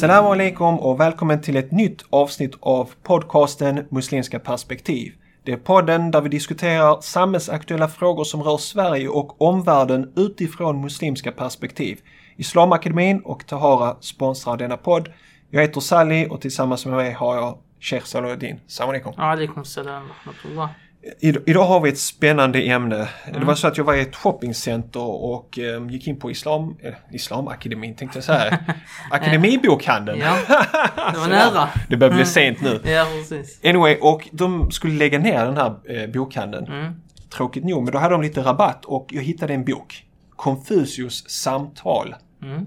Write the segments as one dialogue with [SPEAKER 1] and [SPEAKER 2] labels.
[SPEAKER 1] Assalamu alaikum och välkommen till ett nytt avsnitt av podcasten Muslimska perspektiv. Det är podden där vi diskuterar samhällsaktuella frågor som rör Sverige och omvärlden utifrån muslimska perspektiv. Islamakademin och Tahara sponsrar denna podd. Jag heter Sally och tillsammans med mig har jag Sheikh Salahuddin. Salam alaikum.
[SPEAKER 2] Alaikum salam.
[SPEAKER 1] Idag har vi ett spännande ämne.
[SPEAKER 2] Mm.
[SPEAKER 1] Det var så att jag var i ett shoppingcenter och eh, gick in på Islam, eh, Islamakademin tänkte jag säga. Akademibokhandeln.
[SPEAKER 2] Ja, det var nära.
[SPEAKER 1] Det börjar bli sent nu.
[SPEAKER 2] Ja, precis.
[SPEAKER 1] Anyway, och de skulle lägga ner den här eh, bokhandeln.
[SPEAKER 2] Mm.
[SPEAKER 1] Tråkigt nog, men då hade de lite rabatt och jag hittade en bok. Confucius samtal.
[SPEAKER 2] Mm.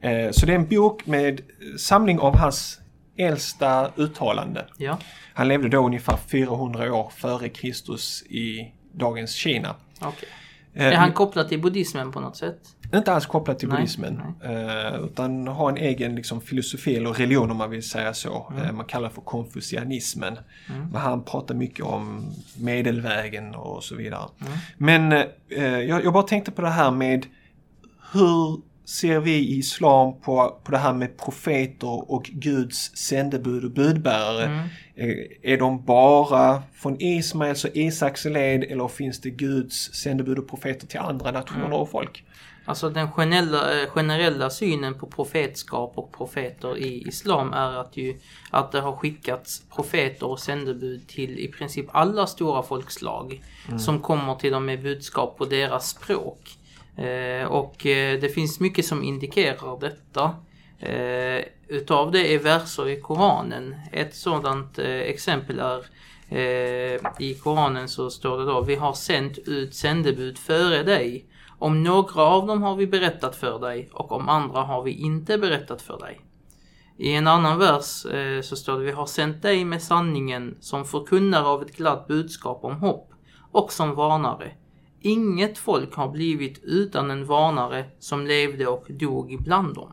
[SPEAKER 1] Eh, så det är en bok med samling av hans äldsta uttalande.
[SPEAKER 2] Ja,
[SPEAKER 1] Han levde då ungefär 400 år före Kristus i dagens Kina.
[SPEAKER 2] okej.
[SPEAKER 1] Eh,
[SPEAKER 2] Är han kopplad till buddhismen på något sätt?
[SPEAKER 1] Inte alls kopplat till
[SPEAKER 2] Nej,
[SPEAKER 1] buddhismen. Eh, utan har en egen liksom, filosofi eller religion om man vill säga så.
[SPEAKER 2] Mm.
[SPEAKER 1] Eh, man kallar det för konfucianismen. Men han pratar mycket om medelvägen och så vidare.
[SPEAKER 2] Mm.
[SPEAKER 1] Men jag, jag bara tänkte på det här med hur ser vi i islam på, på det här med profeter och Guds sändebud och budbärare?
[SPEAKER 2] Mm.
[SPEAKER 1] Eh, Är de bara från Ismaels och Isaks led eller finns det Guds sändebud och profeter till andra nationer
[SPEAKER 2] Mm.
[SPEAKER 1] och folk?
[SPEAKER 2] Alltså den generella, eh, generella synen på profetskap och profeter i islam är att, ju, att det har skickats profeter och sändebud till i princip alla stora folkslag som kommer till dem med budskap på deras språk. Eh, och eh, det finns mycket som indikerar detta. Eh, utav det är verser i Koranen. Ett sådant exempel är i Koranen så står det då Vi har sänt ut sändebud före dig. Om några av dem har vi berättat för dig och om andra har vi inte berättat för dig. I en annan vers så står det Vi har sänt dig med sanningen som förkunnare av ett glatt budskap om hopp och som varnare. Inget folk har blivit utan en varnare som levde och dog ibland dem.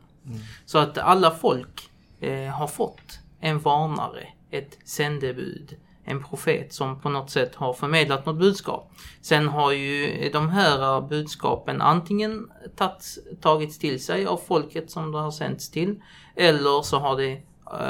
[SPEAKER 2] Så att alla folk eh, har fått en varnare, ett sändebud, en profet som på något sätt har förmedlat något budskap. Sen har ju de här budskapen antingen tagits, till sig av folket som det har sänts till eller så har det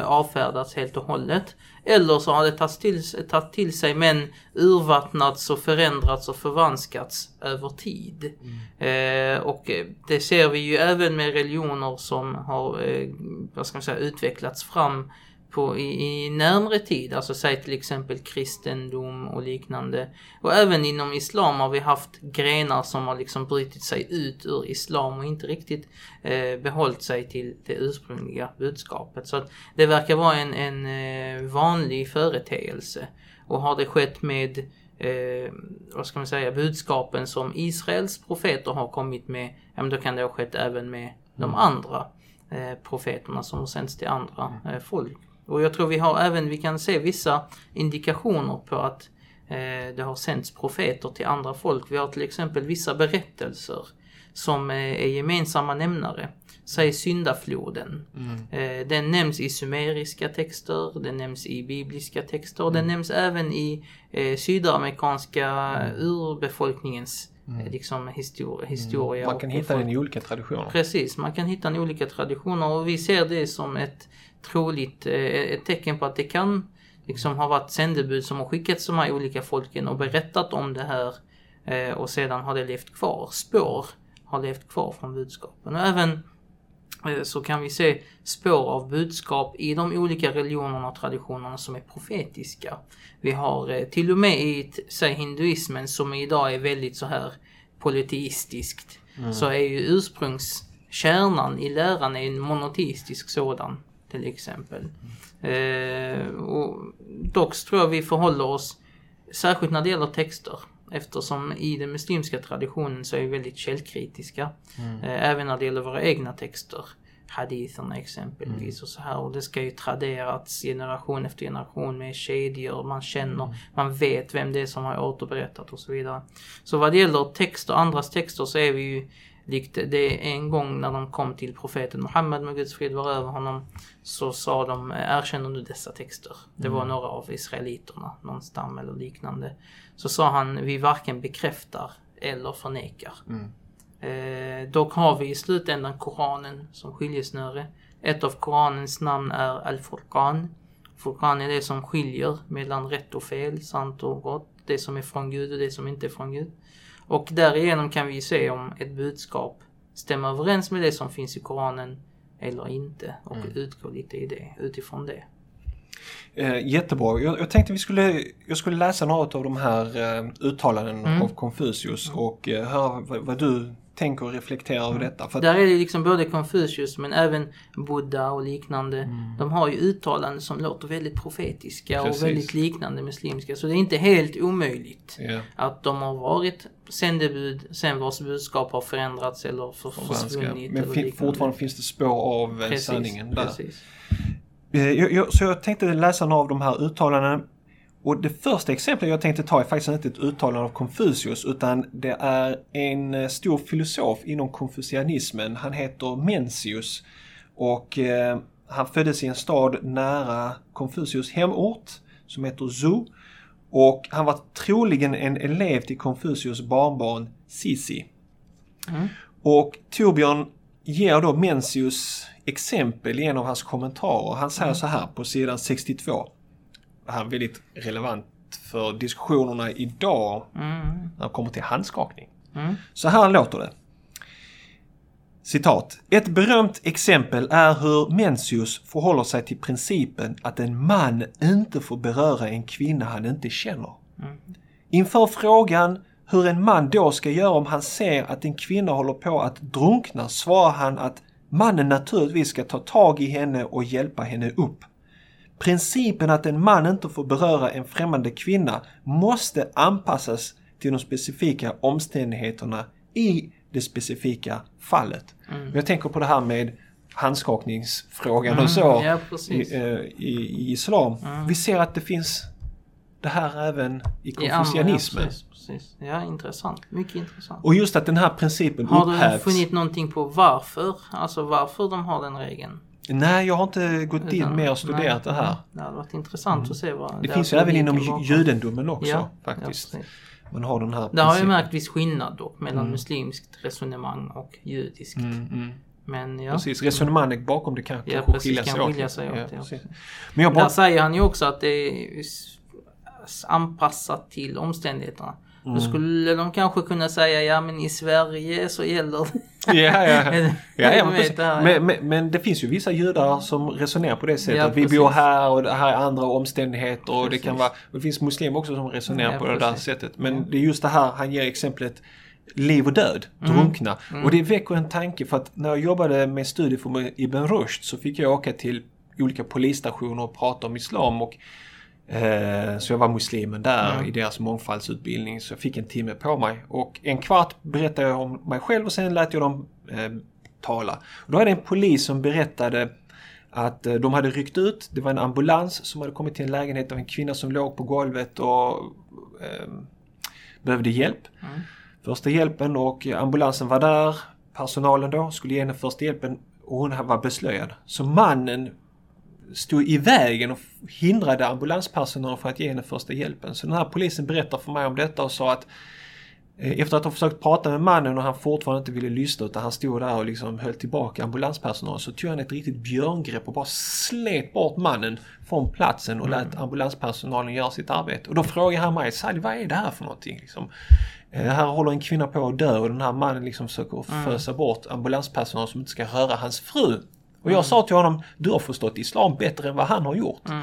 [SPEAKER 2] avfärdats helt och hållet. Eller så har det tagits till, tagit till sig men urvattnats och förändrats och förvanskats över tid. Eh, och eh, det ser vi ju även med religioner som har eh, vad ska man säga, utvecklats fram på, i, i närmre tid, alltså säg till exempel kristendom och liknande. Och även inom islam har vi haft grenar som har liksom brutit sig ut ur islam och inte riktigt eh, behållit sig till det ursprungliga budskapet. Så att det verkar vara en, en eh, vanlig företeelse. Och har det skett med eh, vad ska man säga, budskapen som Israels profeter har kommit med, ja men då kan det ha skett även med de andra eh, profeterna som har sänts till andra eh, folk. Och jag tror vi har även, vi kan se vissa indikationer på att eh, det har sänts profeter till andra folk. Vi har till exempel vissa berättelser som eh, är gemensamma nämnare. Säg syndafloden. Eh, den nämns i sumeriska texter, den nämns i bibliska texter och den nämns även i eh, sydamerikanska urbefolkningens eh, liksom histor- historia.
[SPEAKER 1] Man kan hitta den i olika traditioner.
[SPEAKER 2] Precis, man kan hitta den i olika traditioner och vi ser det som ett troligt eh, ett tecken på att det kan liksom ha varit sändebud som har skickats de här olika folken och berättat om det här eh, och sedan har det levt kvar. Spår har levt kvar från budskapen. Och även eh, så kan vi se spår av budskap i de olika religionerna och traditionerna som är profetiska. Vi har till och med i säg hinduismen som idag är väldigt så här polyteistiskt så är ju ursprungskärnan i läran är en monoteistisk sådan till exempel. Eh, och dock tror jag vi förhåller oss, särskilt när det gäller texter, eftersom i den muslimska traditionen så är vi väldigt källkritiska. Eh, även när det gäller våra egna texter. Haditherna exempelvis och så här. Och det ska ju traderats generation efter generation med kedjor. Man känner, man vet vem det är som har återberättat och så vidare. Så vad det gäller texter, andras texter så är vi ju likt det en gång när de kom till profeten Muhammed med Guds frid var över honom så sa de erkänner du dessa texter? Det var några av israeliterna, någon stam eller liknande. Så sa han vi varken bekräftar eller förnekar. Eh, dock har vi i slutändan Koranen som skiljesnöre. Ett av Koranens namn är Al-Furqan. Furqan är det som skiljer mellan rätt och fel, sant och gott. Det som är från Gud och det som inte är från Gud. Och därigenom kan vi se om ett budskap stämmer överens med det som finns i Koranen eller inte och
[SPEAKER 1] Mm.
[SPEAKER 2] utgå lite i det, utifrån det.
[SPEAKER 1] Eh, jättebra. Jag, jag tänkte vi skulle, jag skulle läsa några av de här eh, uttalanden
[SPEAKER 2] Mm.
[SPEAKER 1] av Konfucius och eh, höra vad, vad du tänker och reflekterar över detta. För att,
[SPEAKER 2] Där är det liksom både Confucius men även Buddha och liknande. De har ju uttalanden som låter väldigt profetiska
[SPEAKER 1] Mm. Precis.
[SPEAKER 2] och väldigt liknande muslimska. Så det är inte helt omöjligt
[SPEAKER 1] ja,
[SPEAKER 2] att de har varit sändebud sen vars budskap har förändrats eller för, försvunnit.
[SPEAKER 1] Men fin, fortfarande finns det spår av eh,
[SPEAKER 2] Precis,
[SPEAKER 1] sanningen där.
[SPEAKER 2] Precis.
[SPEAKER 1] Eh, Jag, jag, så jag tänkte läsa några av de här uttalandena. Och det första exemplet jag tänkte ta är faktiskt inte ett uttalande av Konfucius utan det är en eh, stor filosof inom konfucianismen. Han heter Mencius. Och eh, han föddes i en stad nära Konfucius hemort som heter Zhou. Och han var troligen en elev till Konfucius barnbarn Sisi.
[SPEAKER 2] Mm.
[SPEAKER 1] Och Torbjörn ger då Mencius exempel i en av hans kommentarer. Han säger så här på sidan 62. Här är väldigt relevant för diskussionerna idag
[SPEAKER 2] Mm.
[SPEAKER 1] när det kommer till handskakning.
[SPEAKER 2] Mm.
[SPEAKER 1] Så här låter det. Citat. Ett berömt exempel är hur Mencius förhåller sig till principen att en man inte får beröra en kvinna han inte känner.
[SPEAKER 2] Mm.
[SPEAKER 1] Inför frågan hur en man då ska göra om han ser att en kvinna håller på att drunkna svarar han att mannen naturligtvis ska ta tag i henne och hjälpa henne upp. Principen att en man inte får beröra en främmande kvinna måste anpassas till de specifika omständigheterna i det specifika fallet.
[SPEAKER 2] Mm.
[SPEAKER 1] Jag tänker på det här med handskakningsfrågan och så
[SPEAKER 2] Ja,
[SPEAKER 1] i, eh, i, i islam.
[SPEAKER 2] Mm.
[SPEAKER 1] Vi ser att det finns det här även i konfucianismen.
[SPEAKER 2] Ja, precis, precis. ja, intressant. Mycket intressant.
[SPEAKER 1] och just att den här principen
[SPEAKER 2] Har du
[SPEAKER 1] upphävs.
[SPEAKER 2] funnit någonting på varför? Alltså varför de har den regeln?
[SPEAKER 1] Nej, jag har inte gått in mer och studerat
[SPEAKER 2] nej,
[SPEAKER 1] det här.
[SPEAKER 2] nej. Det hade varit intressant att se vad...
[SPEAKER 1] Det
[SPEAKER 2] deras
[SPEAKER 1] finns ju även inom
[SPEAKER 2] bakom.
[SPEAKER 1] ju- judendomen också
[SPEAKER 2] Ja,
[SPEAKER 1] faktiskt.
[SPEAKER 2] Ja.
[SPEAKER 1] Man har den här
[SPEAKER 2] Där har jag märkt viss skillnad dock mellan muslimskt resonemang och judiskt.
[SPEAKER 1] Mm, mm.
[SPEAKER 2] Men ja.
[SPEAKER 1] Precis, resonemanget bakom det kan
[SPEAKER 2] Ja,
[SPEAKER 1] kanske
[SPEAKER 2] precis,
[SPEAKER 1] skilja
[SPEAKER 2] kan
[SPEAKER 1] sig åt.
[SPEAKER 2] skilja sig åt,
[SPEAKER 1] Ja,
[SPEAKER 2] ja.
[SPEAKER 1] Men jag
[SPEAKER 2] Där
[SPEAKER 1] bara...
[SPEAKER 2] säger han ju också att det är anpassat till omständigheterna.
[SPEAKER 1] Mm.
[SPEAKER 2] Då skulle de kanske kunna säga ja men i Sverige så gäller det.
[SPEAKER 1] Ja, ja, ja. ja, men, men, men, men det finns ju vissa judar som resonerar på det sättet.
[SPEAKER 2] Ja,
[SPEAKER 1] att vi
[SPEAKER 2] precis.
[SPEAKER 1] bor här och det här är andra omständigheter och det kan vara... Det finns muslimer också som resonerar
[SPEAKER 2] Ja,
[SPEAKER 1] på det där sättet. Men det är just det här, han ger exemplet liv och död,
[SPEAKER 2] Mm.
[SPEAKER 1] drunkna. Och det väcker en tanke för att när jag jobbade med studier för Ibn Rushd så fick jag åka till olika polisstationer och prata om islam och Så jag var muslimen där
[SPEAKER 2] Mm.
[SPEAKER 1] i deras mångfaldsutbildning så jag fick en timme på mig. Och en kvart berättade jag om mig själv och sen lät jag dem eh, tala. Och då var det en polis som berättade att eh, de hade ryckt ut. Det var en ambulans som hade kommit till en lägenhet av en kvinna som låg på golvet och eh, behövde hjälp.
[SPEAKER 2] Mm.
[SPEAKER 1] Första hjälpen och ambulansen var där. Personalen då skulle ge henne första hjälpen och hon var beslöjad. Så mannen stod i vägen och hindrade ambulanspersonalen från att ge henne första hjälpen. Så den här polisen berättar för mig om detta och sa att eh, efter att ha försökt prata med mannen och han fortfarande inte ville lyssna utan han stod där och liksom höll tillbaka ambulanspersonalen så tog han ett riktigt björngrepp och bara slet bort mannen från platsen och lät ambulanspersonalen göra sitt arbete. Och då frågade han mig, Sally vad är det här för någonting? Liksom, eh, här håller en kvinna på att dö och den här mannen liksom försöker fösa bort ambulanspersonal som inte ska röra hans fru. Och jag sa till honom, du har förstått islam bättre än vad han har gjort.
[SPEAKER 2] Mm.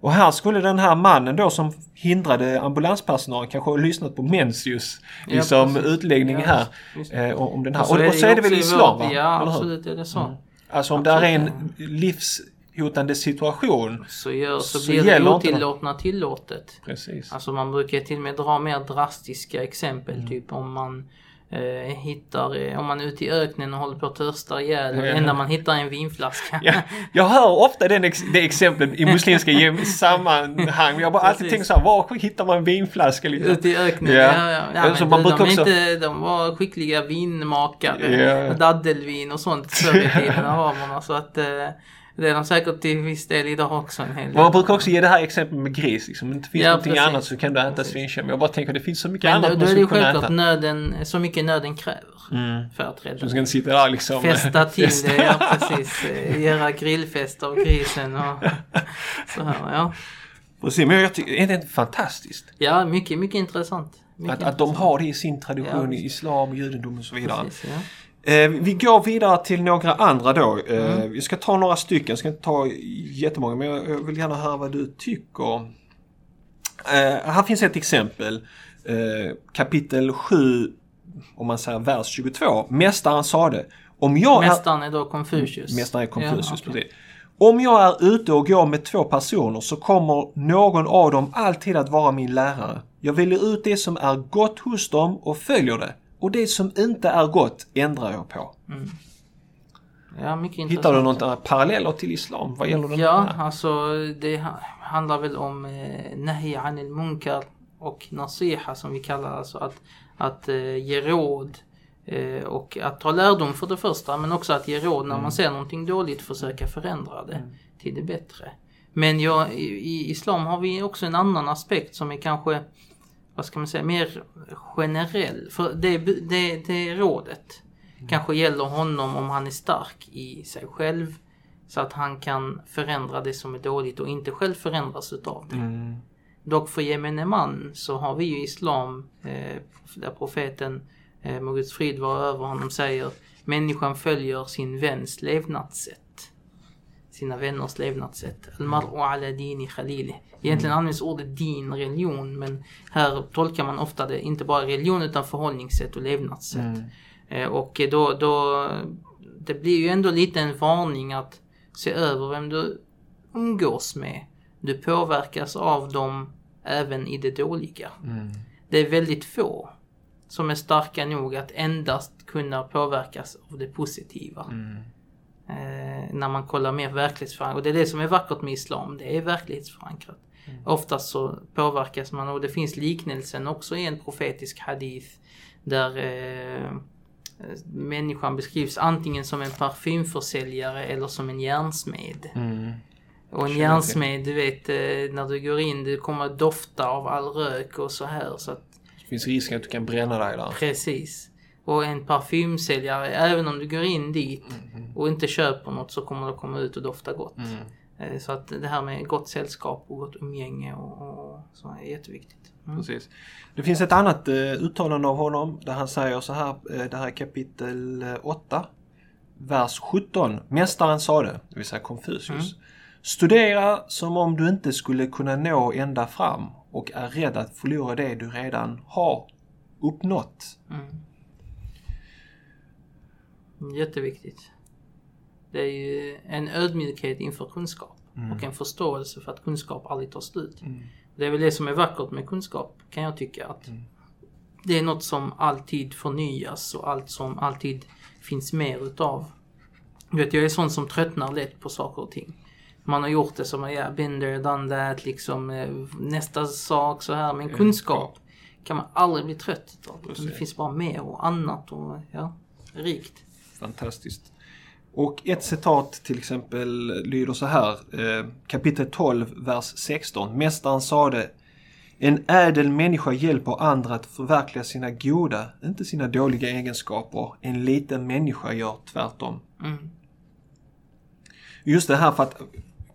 [SPEAKER 1] Och här skulle den här mannen då som hindrade ambulanspersonalen kanske ha lyssnat på Mencius
[SPEAKER 2] Ja,
[SPEAKER 1] liksom
[SPEAKER 2] precis.
[SPEAKER 1] utläggning
[SPEAKER 2] Ja,
[SPEAKER 1] här eh, om den här.
[SPEAKER 2] så
[SPEAKER 1] Och, och så är det väl islam va?
[SPEAKER 2] Ja, absolut är det så.
[SPEAKER 1] Alltså om det är en
[SPEAKER 2] Absolut.
[SPEAKER 1] livshotande situation.
[SPEAKER 2] Så, gör, så,
[SPEAKER 1] Så
[SPEAKER 2] blir det
[SPEAKER 1] gäller inte
[SPEAKER 2] otillåtna tillåtet.
[SPEAKER 1] Precis.
[SPEAKER 2] Alltså man brukar till och med dra mer drastiska exempel.
[SPEAKER 1] Mm.
[SPEAKER 2] Typ om man eh, hittar, eh, om man är ute i öknen och håller på att törsta ihjäl.
[SPEAKER 1] Ja.
[SPEAKER 2] enda man hittar är en vinflaska.
[SPEAKER 1] Ja, jag hör ofta den ex, det exemplet i muslimska sammanhang. Jag har bara alltid
[SPEAKER 2] Precis.
[SPEAKER 1] tänkt så här, var hittar man en vinflaska? Liksom?
[SPEAKER 2] Ute i öknen.
[SPEAKER 1] Ja.
[SPEAKER 2] Ja. Ja, ja.
[SPEAKER 1] Så
[SPEAKER 2] men
[SPEAKER 1] man
[SPEAKER 2] de,
[SPEAKER 1] också-
[SPEAKER 2] inte, de var skickliga vinmakare.
[SPEAKER 1] Ja.
[SPEAKER 2] Daddelvin och sånt förr i tiden araberna. Så att, eh, Det är de säkert till viss del idag också.
[SPEAKER 1] Man brukar också ge det här exemplet med gris. Liksom. Om det inte finns
[SPEAKER 2] Ja,
[SPEAKER 1] någonting
[SPEAKER 2] precis.
[SPEAKER 1] annat så kan du äta svinkött. Men jag bara tänker det finns så mycket
[SPEAKER 2] Men
[SPEAKER 1] annat
[SPEAKER 2] då,
[SPEAKER 1] man
[SPEAKER 2] då är det
[SPEAKER 1] skulle
[SPEAKER 2] ju
[SPEAKER 1] kunna
[SPEAKER 2] självklart
[SPEAKER 1] äta.
[SPEAKER 2] nöden, så mycket nöden kräver
[SPEAKER 1] Mm.
[SPEAKER 2] för att rädda
[SPEAKER 1] Du ska inte sitta där liksom.
[SPEAKER 2] Fästa till
[SPEAKER 1] festa.
[SPEAKER 2] det, ja precis. Eh, Göra grillfest av grisen och så här, ja.
[SPEAKER 1] Precis, men jag tycker, är det inte fantastiskt?
[SPEAKER 2] Ja, mycket, mycket intressant. Mycket
[SPEAKER 1] Att, att de
[SPEAKER 2] intressant.
[SPEAKER 1] har det i sin tradition
[SPEAKER 2] Ja,
[SPEAKER 1] i islam, judendom och så vidare.
[SPEAKER 2] Precis, ja.
[SPEAKER 1] Eh, vi går vidare till några andra då. Eh,
[SPEAKER 2] Mm.
[SPEAKER 1] Vi ska ta några stycken, jag ska inte ta jättemånga men jag, jag vill gärna höra vad du tycker. Eh, här finns ett exempel. Eh, kapitel 7, om man säger vers 22. Mästaren sade om jag är...
[SPEAKER 2] Mästaren är då Confucius.
[SPEAKER 1] Mästaren är Confucius,
[SPEAKER 2] Ja,
[SPEAKER 1] precis. Om jag är ute och går med två personer så kommer någon av dem alltid att vara min lärare. Jag väljer ut det som är gott hos dem och följer det. Och det som inte är gott ändrar jag på.
[SPEAKER 2] Ja, mycket intressant.
[SPEAKER 1] Hittar du några paralleller till islam vad gäller den
[SPEAKER 2] Ja,
[SPEAKER 1] här?
[SPEAKER 2] alltså det ha- handlar väl om eh, Nahi anil munkar och nasiha som vi kallar alltså att, att eh, ge råd eh, och att ta lärdom för det första men också att ge råd när
[SPEAKER 1] Mm.
[SPEAKER 2] man ser någonting dåligt försöka förändra det till det bättre. Men ja, i, i islam har vi också en annan aspekt som är kanske vad ska man säga, mer generell. För det, det, det rådet kanske gäller honom om han är stark i sig själv. Så att han kan förändra det som är dåligt och inte själv förändras utav det.
[SPEAKER 1] Mm.
[SPEAKER 2] Dock för gemene man så har vi ju islam eh, där profeten eh, må Guds frid vara över honom säger människan följer sin väns levnadssätt. Sina vänners levnadssätt. Al-mar'u ala dini khalili. Egentligen används ordet din, religion, men här tolkar man ofta det inte bara religion utan förhållningssätt och levnadssätt.
[SPEAKER 1] Mm.
[SPEAKER 2] Eh, och då, då, det blir ju ändå lite en varning att se över vem du umgås med. Du påverkas av dem även i det dåliga.
[SPEAKER 1] Mm.
[SPEAKER 2] Det är väldigt få som är starka nog att endast kunna påverkas av det positiva.
[SPEAKER 1] Mm.
[SPEAKER 2] När man kollar mer verklighetsförankrat. Och det är det som är vackert med Islam. Det är verklighetsförankrat. Oftast så påverkas man och det finns liknelsen också i en profetisk hadith. Där eh, människan beskrivs antingen som en parfymförsäljare eller som en järnsmed.
[SPEAKER 1] Mm.
[SPEAKER 2] Och en järnsmed, du vet eh, när du går in, det kommer att dofta av all rök och så här. Så att,
[SPEAKER 1] Det finns risken att du kan bränna dig där.
[SPEAKER 2] precis. Och en parfymsäljare, även om du går in dit och inte köper något så kommer det komma ut och dofta gott.
[SPEAKER 1] Mm.
[SPEAKER 2] Eh, Så att det här med gott sällskap och gott umgänge och, och så är jätteviktigt. Mm.
[SPEAKER 1] Precis. Det finns ett annat eh, uttalande av honom där han säger så här, eh, det här är kapitel eh, 8, vers 17. Mästaren sade, det vill säga Konfucius. Studera som om du inte skulle kunna nå ända fram och är rädd att förlora det du redan har uppnått.
[SPEAKER 2] Mm. Jätteviktigt. Det är ju en ödmjukhet inför kunskap och en förståelse för att kunskap aldrig tar slut. Det är väl det som är vackert med kunskap kan jag tycka. att Det är något som alltid förnyas och allt som alltid finns mer utav. Du vet, jag är sån som tröttnar lätt på saker och ting. Man har gjort det som, ja, been there, done that, liksom eh, nästa sak så här. Men kunskap kan man aldrig bli trött utav. utan Det finns bara mer och annat och ja, rikt.
[SPEAKER 1] Fantastiskt. Och ett citat till exempel lyder så här, eh, kapitel 12, vers 16. Mästaren sade En ädel människa hjälper andra att förverkliga sina goda, inte sina dåliga egenskaper. En liten människa gör tvärtom.
[SPEAKER 2] Mm.
[SPEAKER 1] Just det här för att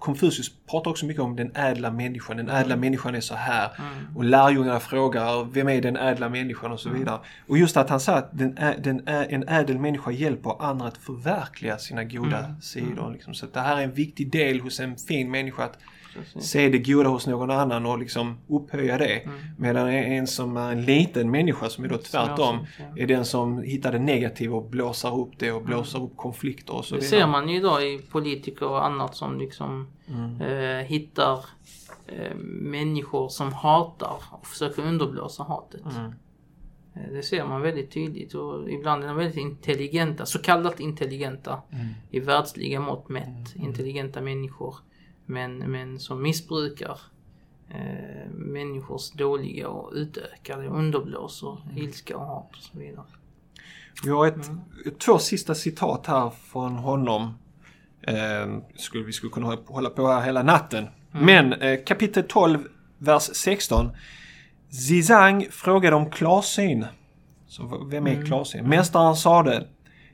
[SPEAKER 1] Konfucius pratar också mycket om den ädla människan. Den ädla människan är så här. Och lärjungarna frågar vem är den ädla människan och så vidare. Och just att han säger att den den en ädel människa hjälper andra att förverkliga sina goda sidor. Liksom. Så det här är en viktig del hos en fin människa att
[SPEAKER 2] Precis.
[SPEAKER 1] se det goda hos någon annan och liksom upphöja det. Medan en som är en liten människa som är då tvärtom är den som hittar det negativa och blåser upp det och blåser upp konflikter och så
[SPEAKER 2] Det
[SPEAKER 1] vidare.
[SPEAKER 2] ser man ju idag i politiker och annat som liksom
[SPEAKER 1] Mm.
[SPEAKER 2] eh, hittar eh, människor som hatar och försöker underblåsa hatet.
[SPEAKER 1] Mm.
[SPEAKER 2] Eh, Det ser man väldigt tydligt och ibland är de väldigt intelligenta, så kallat intelligenta
[SPEAKER 1] Mm.
[SPEAKER 2] i världsliga mått mätt. Intelligenta människor. Men, men som missbrukar eh, människors dåliga och utökar det, underblåser
[SPEAKER 1] Mm.
[SPEAKER 2] ilska och hat och så vidare.
[SPEAKER 1] Vi har ett, två sista citat här från honom. Eh, skulle, vi skulle kunna hålla på här hela natten. Men eh, kapitel 12, vers 16. Zizang frågade om klarsyn. Så vem är klarsyn? Mästaren sade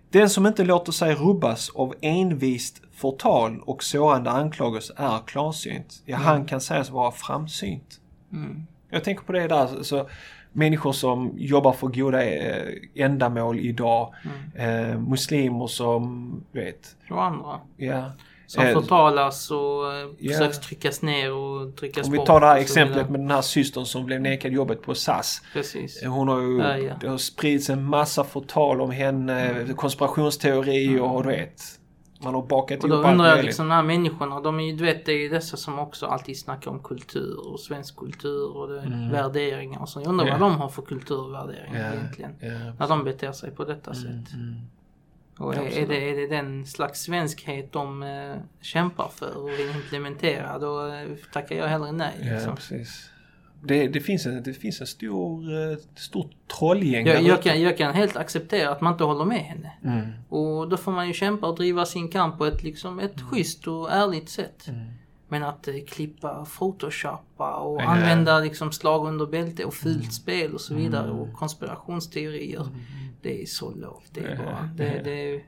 [SPEAKER 1] Den som inte låter sig rubbas av envist förtal och sårande anklagelse är klarsynt. Ja, han kan sägas vara framsynt.
[SPEAKER 2] Mm.
[SPEAKER 1] Jag tänker på det där, så människor som jobbar för goda eh, ändamål idag. Eh, muslimer som, du vet,
[SPEAKER 2] Och andra.
[SPEAKER 1] ja.
[SPEAKER 2] Som
[SPEAKER 1] Eh,
[SPEAKER 2] förtalas och eh,
[SPEAKER 1] ja.
[SPEAKER 2] försöks tryckas ner och tryckas
[SPEAKER 1] Om vi
[SPEAKER 2] bort
[SPEAKER 1] tar det här exemplet med den här systern som blev nekad jobbet på SAS.
[SPEAKER 2] Precis.
[SPEAKER 1] Hon har ju,
[SPEAKER 2] Ja, ja.
[SPEAKER 1] det har spridits en massa förtal om henne,
[SPEAKER 2] Mm.
[SPEAKER 1] konspirationsteorier och du vet. Man har bakat
[SPEAKER 2] Och då
[SPEAKER 1] ihop
[SPEAKER 2] undrar jag liksom de här människorna, de är ju, du vet det är ju dessa som också alltid snackar om kultur och svensk kultur och det, värderingar och så. Jag undrar
[SPEAKER 1] Mm. Ja.
[SPEAKER 2] vad de har för kultur och värderingar
[SPEAKER 1] Ja,
[SPEAKER 2] egentligen.
[SPEAKER 1] ja.
[SPEAKER 2] När de beter sig på detta sätt.
[SPEAKER 1] Mm.
[SPEAKER 2] Och är, är, det, är det den slags svenskhet de eh, kämpar för och vill implementera då eh, tackar jag hellre nej.
[SPEAKER 1] Ja,
[SPEAKER 2] Liksom.
[SPEAKER 1] precis. Det, det, finns en, det finns en stor, eh, stort trollgäng
[SPEAKER 2] Jag, jag, kan, jag kan helt acceptera att man inte håller med henne.
[SPEAKER 1] Mm.
[SPEAKER 2] Och då får man ju kämpa och driva sin kamp på ett, liksom, ett schysst och ärligt sätt.
[SPEAKER 1] Mm.
[SPEAKER 2] Men att eh, klippa, photoshoppa och
[SPEAKER 1] Ja.
[SPEAKER 2] använda liksom slag under bälte och fult
[SPEAKER 1] Mm.
[SPEAKER 2] spel och så vidare och konspirationsteorier. Det är så lågt. Det, är bara, det, det,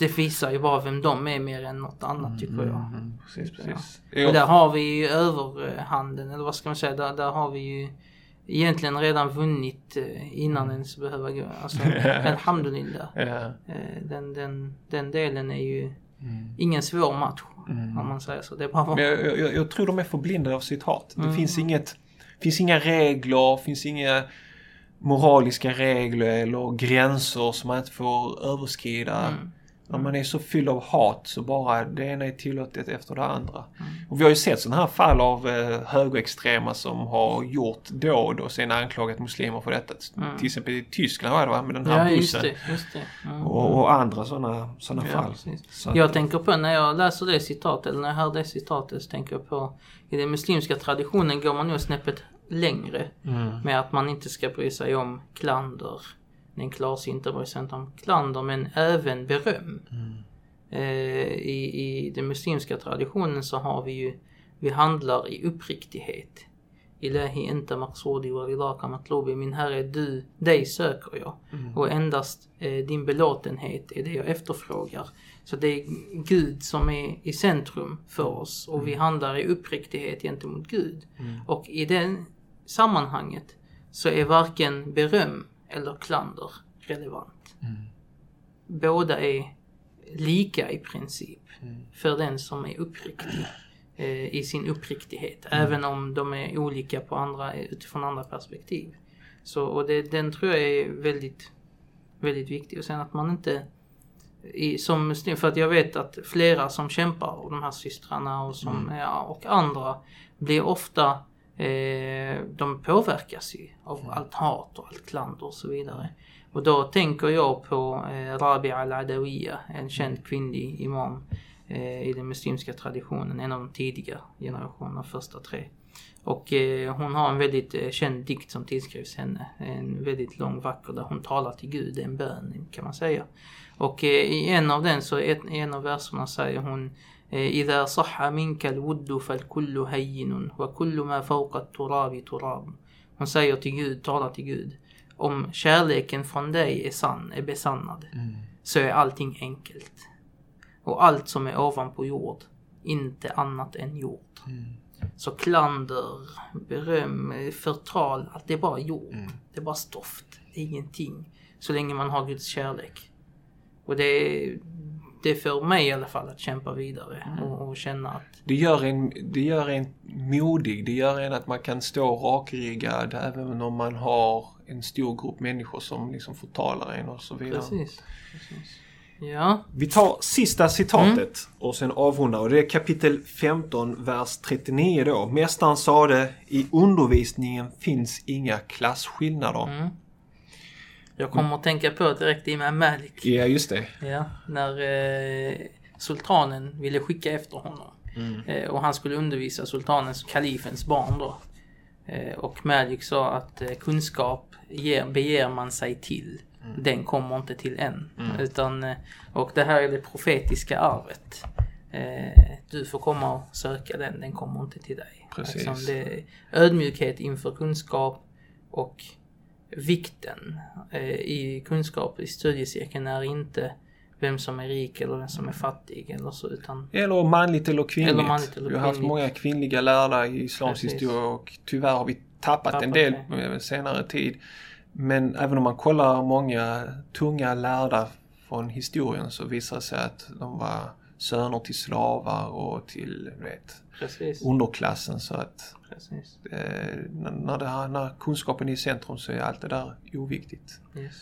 [SPEAKER 2] det visar ju bara vem de är mer än något annat tycker jag.
[SPEAKER 1] Mm, precis, precis.
[SPEAKER 2] Och där har vi ju överhanden, eller vad ska man säga, där, där har vi ju egentligen redan vunnit eh, innan ens behöva gå. Alltså, alhamdulillah.
[SPEAKER 1] Ja.
[SPEAKER 2] Eh, Den, den, den delen är ju
[SPEAKER 1] Mm.
[SPEAKER 2] ingen svår match. Om man säger så. Det är bara
[SPEAKER 1] Men jag, jag, jag tror de är förblindade av sitt hat.
[SPEAKER 2] Mm.
[SPEAKER 1] Det finns inget, finns inga regler, finns inga moraliska regler eller gränser som man inte får överskrida.
[SPEAKER 2] Mm.
[SPEAKER 1] När man är så fylld av hat så bara det ena är tillåtet efter det andra.
[SPEAKER 2] Mm.
[SPEAKER 1] Och vi har ju sett sådana här fall av eh, högerextrema som har gjort dåd och sen anklagat muslimer för detta. Till exempel i Tyskland var det va? Med den här
[SPEAKER 2] Mm. Ja, just
[SPEAKER 1] bussen.
[SPEAKER 2] det. Just det. Mm.
[SPEAKER 1] Och, och andra sådana såna
[SPEAKER 2] Ja,
[SPEAKER 1] fall. Så att-
[SPEAKER 2] Jag tänker på när jag läser det citatet, eller när jag hör det citatet, så tänker jag på i den muslimska traditionen går man nog snäppet längre
[SPEAKER 1] Mm.
[SPEAKER 2] med att man inte ska bry sig om klander. Bryr sig inte om klander, men även beröm.
[SPEAKER 1] Mm.
[SPEAKER 2] Eh, i, I den muslimska traditionen så har vi ju, vi handlar i uppriktighet. Ilahi enta maqsudi wa ridaka matlubi. Min herre, du, dig söker jag. Och endast eh, din belåtenhet är det jag efterfrågar. Så det är Gud som är i centrum för oss och vi handlar i uppriktighet gentemot Gud. Och i det sammanhanget så är varken beröm eller klander relevant. Båda är lika i princip för den som är uppriktig eh, i sin uppriktighet. Även om de är olika på andra, utifrån andra perspektiv. Så, och det, den tror jag är väldigt, väldigt viktig. Och sen att man inte i, som för att jag vet att flera som kämpar, och de här systrarna och, som, ja, och andra, blir ofta, eh, de påverkas ju av allt hat och allt klander och så vidare. Och då tänker jag på eh, Rabia al-Adawiya, en känd kvinnlig imam eh, i den muslimska traditionen, en av de tidiga generationerna, första tre. Och eh, hon har en väldigt eh, känd dikt som tillskrivs henne. En väldigt lång, vacker, där hon talar till Gud, en bön kan man säga. Och eh, i en av den så, ett, en av verserna säger hon إذا صح منك الود فالكل هين وكل ما فوق التراب تراب. Hon säger till Gud, talar till Gud. Om kärleken från dig är sann, är besannad, så är allting enkelt. Och allt som är ovanpå jord, inte annat än jord. Så klander, beröm, förtal, allt det är bara jord. Det är bara stoft, det är ingenting. Så länge man har Guds kärlek. Och det, det får mig i alla fall att kämpa vidare och, och känna att
[SPEAKER 1] Det gör, en, det gör en modig. Det gör en att man kan stå rakryggad även om man har en stor grupp människor som liksom förtalar en och så vidare.
[SPEAKER 2] precis. precis. Ja,
[SPEAKER 1] Vi tar sista citatet och sen avrundar. Och det är kapitel 15, vers 39 då. Mästaren sade i undervisningen finns inga klasskillnader.
[SPEAKER 2] Jag kommer att tänka på direkt Imam Malik.
[SPEAKER 1] Ja, just det.
[SPEAKER 2] Ja, när eh, sultanen ville skicka efter honom. Eh, och han skulle undervisa sultanens, kalifens barn då. Eh, och Malik sa att eh, kunskap ger, beger man sig till. Den kommer inte till än. Utan, eh, och det här är det profetiska arvet. Eh, du får komma och söka den, den kommer inte till dig.
[SPEAKER 1] Precis.
[SPEAKER 2] Liksom det är ödmjukhet inför kunskap och vikten eh, i kunskap i studiecirkeln är inte vem som är rik eller vem som är fattig eller så utan
[SPEAKER 1] Eller manligt eller kvinnligt.
[SPEAKER 2] Eller manligt eller
[SPEAKER 1] Vi har haft många kvinnliga lärare i islams
[SPEAKER 2] Precis.
[SPEAKER 1] historia och tyvärr har vi tappat, en
[SPEAKER 2] Tappat
[SPEAKER 1] del
[SPEAKER 2] det.
[SPEAKER 1] på senare tid. Men även om man kollar många tunga lärda från historien så visar det sig att de var söner till slavar och till vet,
[SPEAKER 2] precis.
[SPEAKER 1] underklassen. Så att
[SPEAKER 2] precis.
[SPEAKER 1] eh, när, när, det, när kunskapen är i centrum så är allt det där oviktigt.
[SPEAKER 2] Yes.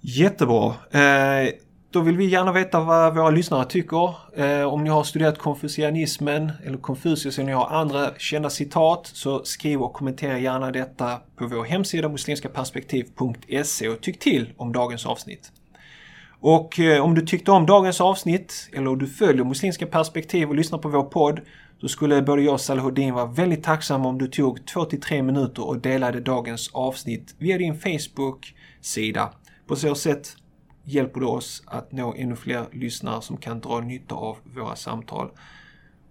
[SPEAKER 1] Jättebra. Eh, då vill vi gärna veta vad våra lyssnare tycker. Eh, om ni har studerat konfucianismen eller Konfucius eller ni har andra kända citat så skriv och kommentera gärna detta på vår hemsida muslimskaperspektiv.se och tyck till om dagens avsnitt. Och eh, om du tyckte om dagens avsnitt eller om du följer Muslimska perspektiv och lyssnar på vår podd så skulle både jag och Salahuddin vara väldigt tacksamma om du tog 2-3 minuter och delade dagens avsnitt via din Facebook-sida. På så sätt hjälper du oss att nå ännu fler lyssnare som kan dra nytta av våra samtal.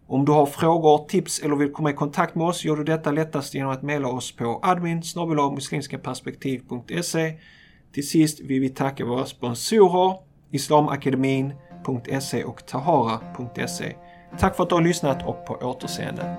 [SPEAKER 1] Om du har frågor, tips eller vill komma i kontakt med oss gör du detta lättast genom att mejla oss på admin muslimskaperspektiv.se till sist vill vi tacka våra sponsorer Islamakademin.se och Tahara.se. Tack för att du har lyssnat och på återseende.